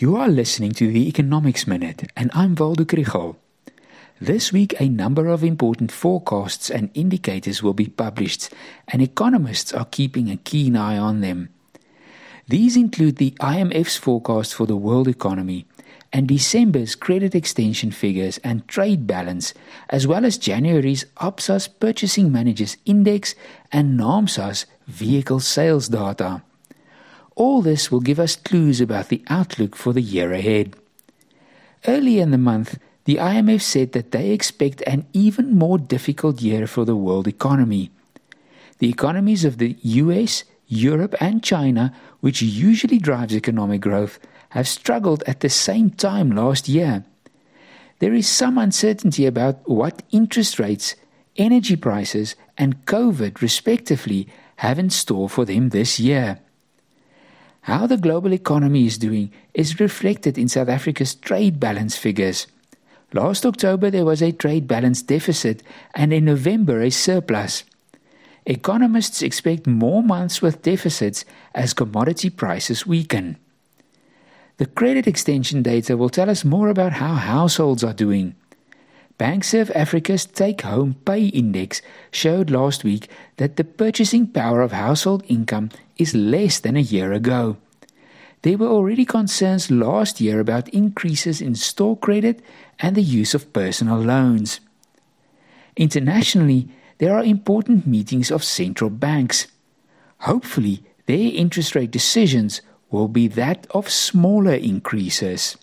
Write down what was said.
You are listening to the Economics Minute, and I'm Waldo Krugell. This week, a number of important forecasts and indicators will be published, and economists are keeping a keen eye on them. These include the IMF's forecast for the world economy and December's credit extension figures and trade balance, as well as January's Absa's Purchasing Managers Index and NAAMSA's vehicle sales data. All this will give us clues about the outlook for the year ahead. Early in the month, the IMF said that they expect an even more difficult year for the world economy. The economies of the US, Europe, and China, which usually drives economic growth, have struggled at the same time last year. There is some uncertainty about what interest rates, energy prices, and COVID, respectively, have in store for them this year. How the global economy is doing is reflected in South Africa's trade balance figures. Last October, there was a trade balance deficit, and in November, a surplus. Economists expect more months with deficits as commodity prices weaken. The credit extension data will tell us more about how households are doing. Bankserv Africa's take home pay index showed last week that the purchasing power of household income is less than a year ago. There were already concerns last year about increases in store credit and the use of personal loans. Internationally, there are important meetings of central banks. Hopefully, their interest rate decisions will be that of smaller increases.